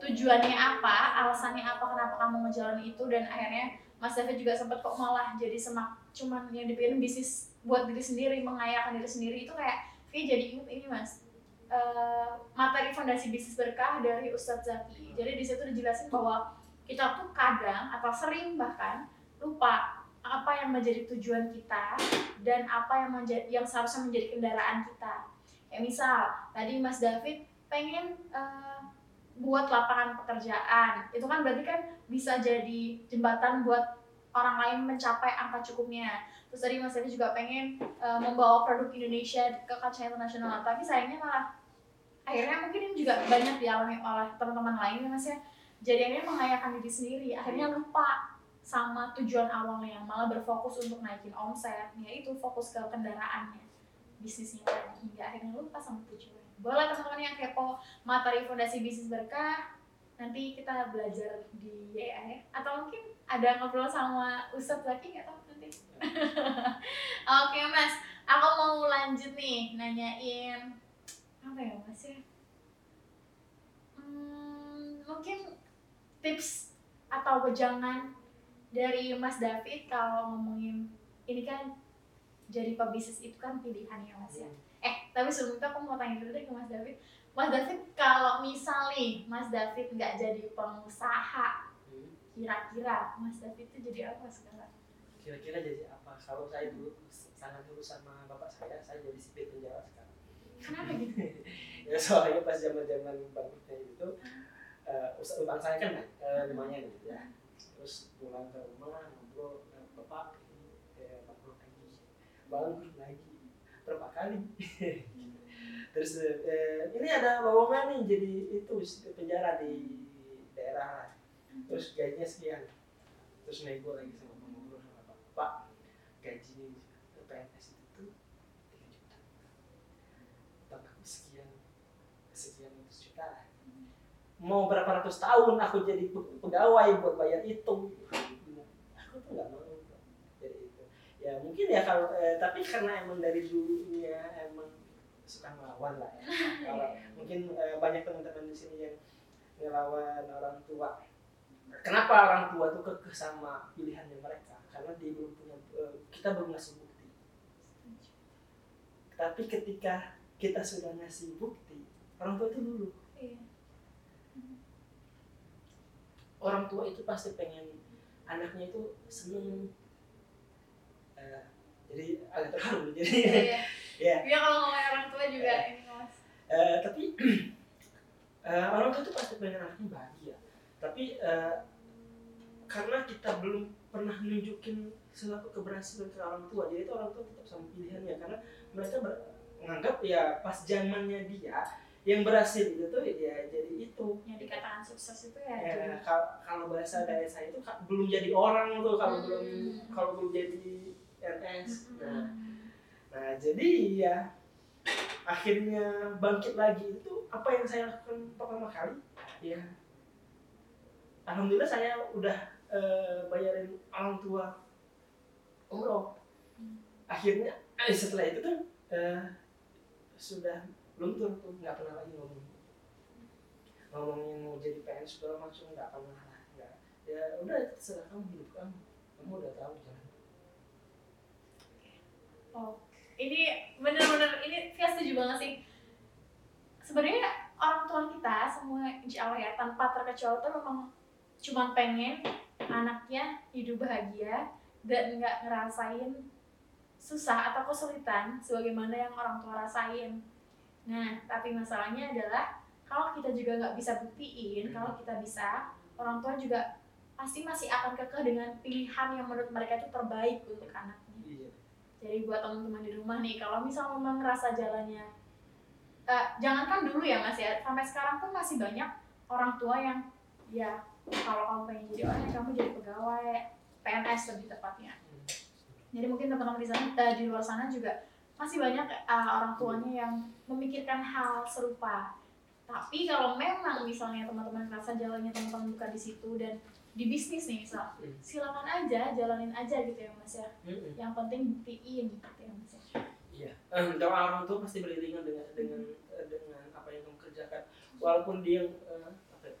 tujuannya apa, alasannya apa kenapa kamu ngejalani itu dan akhirnya Mas David juga sempat kok malah jadi semak cuman yang dipikirin bisnis buat diri sendiri, mengayakan diri sendiri itu kayak kayak jadi inget ini Mas. eh, materi fondasi bisnis berkah dari Ustadz Zaki. Jadi di situ dijelasin bahwa kita tuh kadang atau sering bahkan lupa apa yang menjadi tujuan kita dan apa yang menjadi yang seharusnya menjadi kendaraan kita. Kayak misal tadi Mas David pengen eh, buat lapangan pekerjaan, itu kan berarti kan bisa jadi jembatan buat orang lain mencapai angka cukupnya. Terus tadi Mas David juga pengen eh, membawa produk Indonesia ke kancah internasional, tapi sayangnya malah akhirnya mungkin ini juga banyak dialami oleh teman-teman lain ya Mas ya. Jadi akhirnya mengayakan diri sendiri, akhirnya lupa sama tujuan awalnya malah berfokus untuk naikin omset ya itu fokus ke kendaraannya bisnisnya tadi hingga akhirnya lupa sama tujuan. Boleh teman-teman yang kepo materi fondasi bisnis berkah nanti kita belajar di YA ya. Atau mungkin ada ngobrol sama Ustadz lagi nggak tahu nanti? Oke mas. Aku mau lanjut nih nanyain apa ya mas ya? Hmm, mungkin tips atau wejangan dari Mas David kalau ngomongin ini kan jadi pebisnis itu kan pilihan ya Mas ya. Eh tapi sebelum itu aku mau tanya dulu deh ke Mas David. Mas David kalau misal nih Mas David nggak jadi pengusaha, Hmm. kira-kira Mas David itu jadi apa sekarang? kira-kira jadi apa kalau saya dulu sangat dulu sama bapak saya saya jadi sipir penjara sekarang Kenapa gitu? ya soalnya pas zaman zaman bangkrutnya itu uh, utang saya kan eh, lumayan gitu ya. Terus pulang ke rumah ngobrol eh, bapak eh, bangkrut lagi. Bangkrut lagi. Berapa kali? Terus eh, ini ada lowongan nih jadi itu penjara di daerah. Terus gajinya sekian. Terus nego lagi sama ngobrol sama bapak. Pak gaji PNS itu 3 juta. Aku sekian sekian ratus juta mau berapa ratus tahun aku jadi pe- pegawai buat bayar itu. Aku tuh nggak mau jadi itu. Ya mungkin ya kalau eh, tapi karena emang dari dulunya emang suka ngelawan lah ya. Kalau mungkin eh, banyak teman-teman di sini yang ngelawan orang tua. Kenapa orang tua tuh kekeh sama pilihannya mereka? Karena dia belum punya eh, kita belum ngasih bukti. Tapi ketika kita sudah ngasih bukti orang tua itu dulu Iya. Orang tua itu pasti pengen anaknya itu seneng. Eh, jadi agak terharu jadi Iya. ya. Iya kalau ngomongin orang tua juga ini mas. Eh, tapi eh, orang tua itu pasti pengen anaknya bahagia. Tapi eh, karena kita belum pernah nunjukin suatu keberhasilan ke orang tua jadi itu orang tua tetap sama pilihannya. Karena mereka menganggap ya pas zamannya dia yang berhasil itu tuh ya jadi itu Yang dikatakan sukses itu ya. Ya, kalau bahasa dari saya itu belum jadi orang tuh kalau Hmm. belum kalau belum jadi NS nah, Hmm. nah jadi ya akhirnya bangkit lagi itu apa yang saya lakukan pertama kali ya alhamdulillah saya udah eh, bayarin orang tua umroh Hmm. akhirnya eh, setelah itu kan eh, sudah luntur tuh nggak pernah lagi ngomong ngomongin mau jadi PNS segala macam nggak pernah lah nggak ya udah terserah kamu hidup kamu kamu udah tahu jalan Oh, ini bener-bener ini Via setuju banget sih. Sebenarnya orang tua kita semua insya Allah ya tanpa terkecuali tuh memang cuman pengen anaknya hidup bahagia dan nggak ngerasain susah atau kesulitan sebagaimana yang orang tua rasain. Nah, tapi masalahnya adalah kalau kita juga nggak bisa buktiin, kalau kita bisa, orang tua juga pasti masih akan kekeh dengan pilihan yang menurut mereka itu terbaik untuk anaknya. iya Jadi buat teman-teman di rumah nih, kalau misal memang ngerasa jalannya, eh, jangankan dulu ya mas ya, sampai sekarang pun masih banyak orang tua yang ya kalau kamu pengen jadi orang, kamu jadi pegawai PNS lebih tepatnya. Jadi mungkin teman-teman di sana, eh, di luar sana juga masih banyak eh, orang tuanya yang memikirkan hal serupa. Tapi kalau memang misalnya teman-teman ngerasa jalannya teman-teman bukan di situ dan di bisnis nih misal, Hmm. silakan aja, jalanin aja gitu ya mas ya Mm-mm. yang penting buktiin gitu ya mas ya. Iya, eh, doa orang tua pasti beriringan dengan dengan eh, dengan apa yang kamu kerjakan. Walaupun dia apa ya,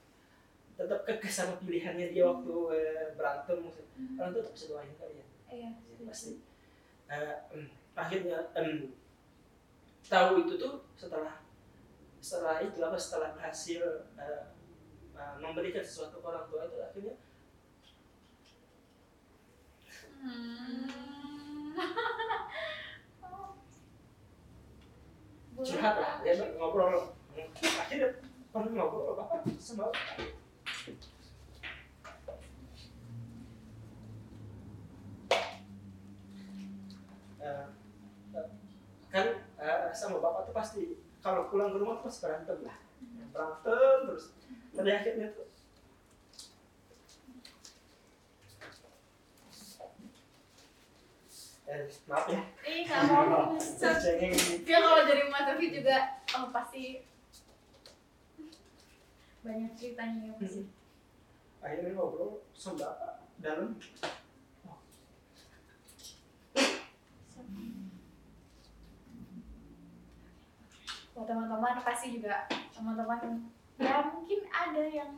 tetap kekeh sama pilihannya dia waktu eh, berantem, orang tua tetap bisa doain kalian. iya Pasti. Eh, em, akhirnya em, tahu itu tuh setelah setelah itu apa setelah berhasil eh, eh, memberikan sesuatu ke orang tua itu akhirnya Hmm. Curhat lah, dia ngobrol. Akhirnya pernah ngobrol apa sama Eh, eh, kan eh, sama bapak tuh pasti kalau pulang ke rumah tuh pasti berantem lah. Berantem terus. Pada akhirnya tuh. Eh, maaf ya. Ih, nggak mau. Dia kalau jadi Mas David juga oh pasti banyak ceritanya ya Mas. Hmm. akhirnya ngobrol sama bapak dalam Buat teman-teman pasti juga teman-teman ya mungkin ada yang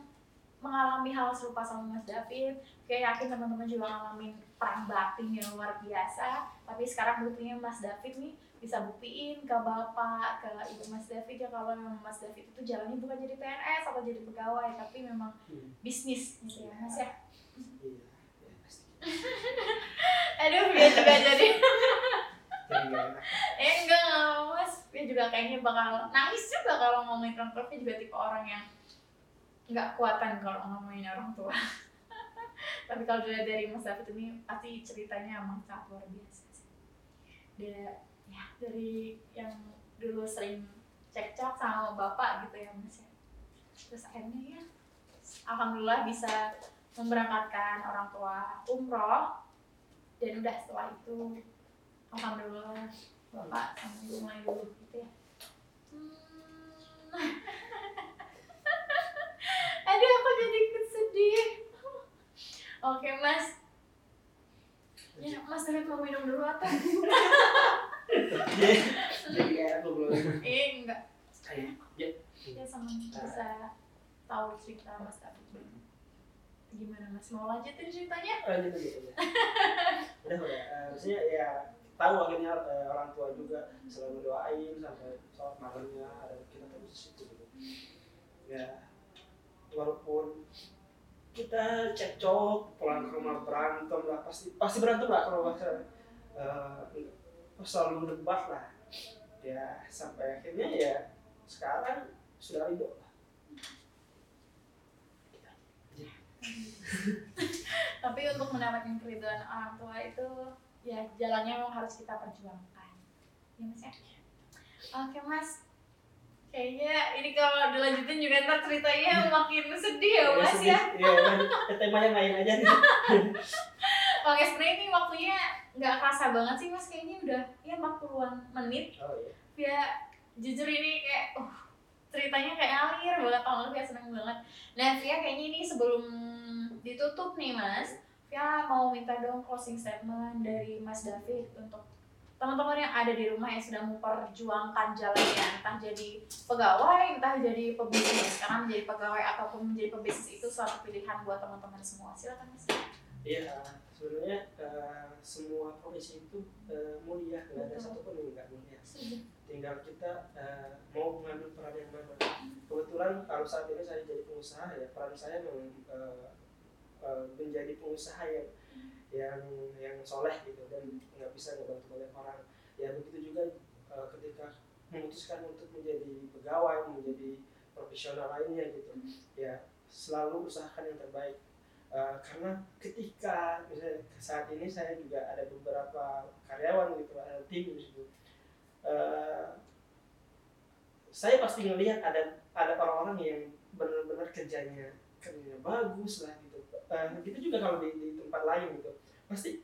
mengalami hal serupa sama Mas David. Kayak yakin teman-teman juga ngalamin perang batin yang luar biasa. Tapi sekarang buktinya Mas David nih bisa buktiin ke bapak, ke ibu Mas David ya kalau memang Mas David itu jalannya bukan jadi PNS atau jadi pegawai, tapi memang Hmm. bisnis gitu ya Mas ya. iya ya, pasti Aduh, dia juga jadi enak eh enggak enggak dia juga kayaknya bakal nangis juga kalau ngomongin orang tua. Dia juga tipe orang yang nggak kuatan kalau ngomongin orang tua. Tapi kalau dilihat dari mas David ini pasti ceritanya emang sangat luar biasa dia ya dari yang dulu sering cekcok sama bapak gitu ya mas ya. Terus akhirnya ya alhamdulillah bisa memberangkatkan orang tua umroh. Dan udah setelah itu alhamdulillah bapak sama ibu mulai dulu gitu ya? Hmm. aduh aku jadi ikut sedih oke mas. Ya mas David mau minum dulu atau? Jadi jadi kayak ngobrol eh enggak. Kayak ya. Ya sama bisa tahu cerita mas David. Gimana mas? Mau lanjutin ceritanya? Lanjut aja ya. Udah udah. Maksudnya ya tahu akhirnya uh, orang tua juga selalu doain sampai sholat malamnya ada kita terus situ gitu. Ya walaupun kita cekcok pulang ke rumah berantem lah pasti pasti berantem lah kalau bahasa uh, selalu debat lah. Ya sampai akhirnya ya sekarang sudah ribut lah. Tapi untuk mendapatkan keridhaan orang tua itu ya jalannya memang harus kita perjuangkan. Ya mas ya? Oke mas. Kayaknya ini kalau dilanjutin juga ntar ceritanya makin sedih ya mas ya. Iya temanya main aja nih. Oke sebenarnya ini waktunya nggak kerasa banget sih mas. Kayaknya udah ya 40-an menit. Oh iya. Ya jujur ini kayak uh, ceritanya kayak ngalir banget. Tau kayak seneng banget. Nah Via kayaknya ini sebelum ditutup nih mas Via mau minta dong closing statement dari Mas David untuk teman-teman yang ada di rumah yang sedang memperjuangkan jalannya entah jadi pegawai entah jadi pebisnis. Karena menjadi pegawai ataupun menjadi pebisnis itu suatu pilihan buat teman-teman semua. Silakan mas. Iya sebenarnya uh, semua profesi itu uh, mulia. Nggak ada satupun yang nggak mulia. Tinggal kita uh, mau mengambil peran yang mana. Kebetulan kalau saat ini saya jadi pengusaha ya peran saya memang uh, uh, menjadi pengusaha yang yang yang soleh gitu dan nggak bisa ngebantu banyak orang. Ya begitu juga uh, ketika memutuskan untuk menjadi pegawai menjadi profesional lainnya gitu ya selalu usahakan yang terbaik. Uh, karena ketika misalnya saat ini saya juga ada beberapa karyawan gitu ada tim di situ. Uh, saya pasti ngelihat ada ada orang-orang yang benar-benar kerjanya kerjanya bagus lah gitu uh, gitu juga kalau di, di tempat lain gitu. Pasti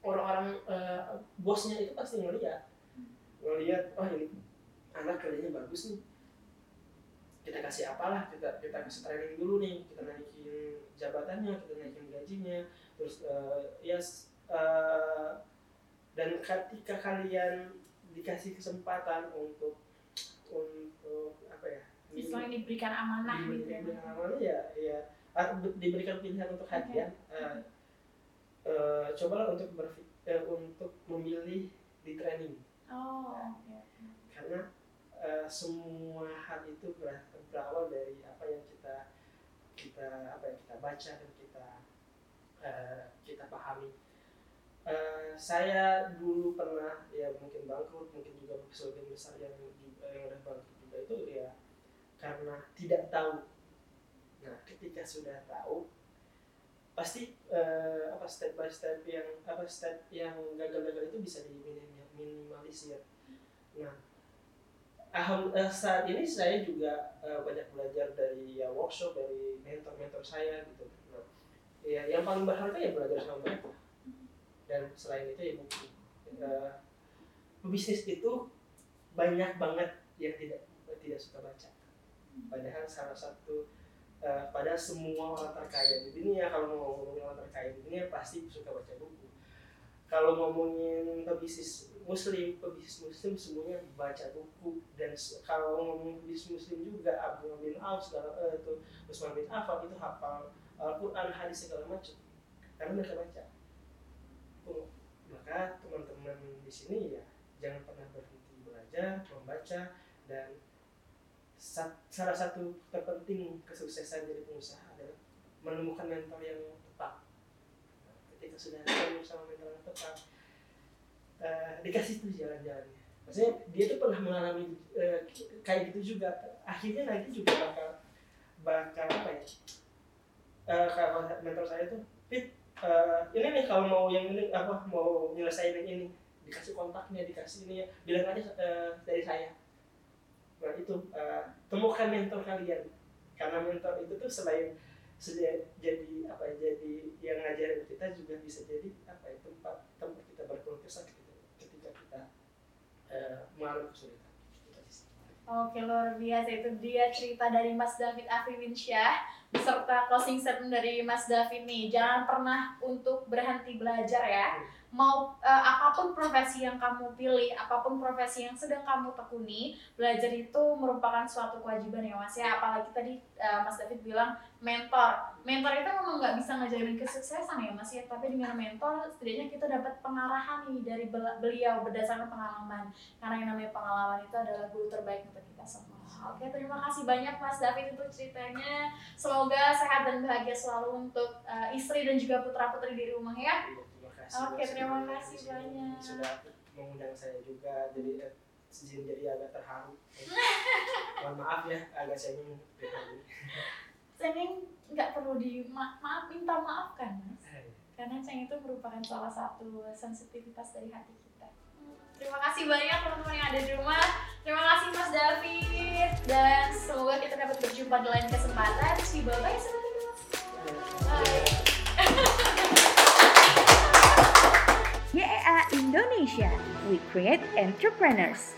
orang-orang uh, bosnya itu pasti ngelihat ngelihat oh ini anak kerjanya bagus nih. Kita kasih apalah kita kita kasih training dulu nih. Kita naikin jabatannya kita naikin gajinya. Terus uh, ya yes, uh, dan ketika kalian dikasih kesempatan untuk untuk apa ya Istilahnya diberikan amanah gitu ya diberikan amanah ya ya diberikan pilihan untuk hadiah okay. uh, uh, cobalah untuk berfik uh, untuk memilih di training oh okay. karena uh, semua hal itu berawal dari apa yang kita kita apa yang kita baca dan kita uh, kita pahami Uh, saya dulu pernah ya mungkin bangkrut mungkin juga sebagian besar yang yang udah bangkrut juga itu ya karena tidak tahu nah ketika sudah tahu pasti uh, apa step by step yang apa step yang gagal-gagal itu bisa diminimalisir nah uh, saat ini saya juga uh, banyak belajar dari ya workshop dari mentor-mentor saya gitu. Nah ya yang paling berharga ya belajar sama mereka. Dan selain itu ya buku. Uh, pebisnis itu banyak banget yang tidak tidak suka baca. Padahal salah satu uh, pada semua orang terkaya di dunia kalau mau ngomongin orang terkaya di dunia pasti suka baca buku. Kalau ngomongin pebisnis muslim pebisnis muslim semuanya baca buku. Dan kalau ngomongin pebisnis muslim juga Abu bin Auf segala uh, itu Usman bin Affan itu hafal Al-Quran hadis segala macam. Karena mereka baca. Maka teman-teman di sini ya jangan pernah berhenti belajar membaca dan salah satu terpenting kesuksesan jadi pengusaha adalah menemukan mentor yang tepat. Ketika sudah ketemu sama mentor yang tepat uh, dikasih tuh jalan-jalannya. Maksudnya dia tuh pernah mengalami uh, kayak gitu juga. Akhirnya nanti juga bakal bakal apa ya? Uh, kalau mentor saya tuh fit uh, ini nih kalau mau yang ini apa mau nyelesain yang ini dikasih kontaknya dikasih ini ya. Bilang aja uh, dari saya nah itu uh, temukan mentor kalian. Karena mentor itu tuh selain jadi apa ya jadi yang ngajarin kita juga bisa jadi apa ya tempat tempat kita berkeluh kesah ketika, ketika kita uh, mengalami kesulitan. Oke luar biasa. Itu dia cerita dari Mas David Afriwinsyah beserta closing statement dari Mas David nih. Jangan pernah untuk berhenti belajar ya. Mau uh, apa pun profesi yang kamu pilih, apa pun profesi yang sedang kamu tekuni, belajar itu merupakan suatu kewajiban ya Mas ya. Apalagi tadi uh, Mas David bilang mentor. Mentor itu memang nggak bisa ngajarin kesuksesan ya Mas ya, tapi dengan mentor setidaknya kita dapat pengarahan nih dari beliau berdasarkan pengalaman. Karena yang namanya pengalaman itu adalah guru terbaik untuk kita semua. Oke, terima kasih banyak Mas David untuk ceritanya. Semoga sehat dan bahagia selalu untuk uh, istri dan juga putra-putri di rumah ya. Iya kasih. Oke, terima kasih banyak. Sudah mengundang saya juga, jadi sejin jadi agak terharu. Mohon maaf ya, agak senging Senging nggak perlu di ma maaf minta maaf kan mas, eh. karena ceng itu merupakan salah satu sensitivitas dari hati kita. Terima kasih banyak teman-teman yang ada di rumah. Terima kasih Mas David dan semoga kita dapat berjumpa di lain kesempatan. See bye bye Bye. YEA Indonesia, we create entrepreneurs.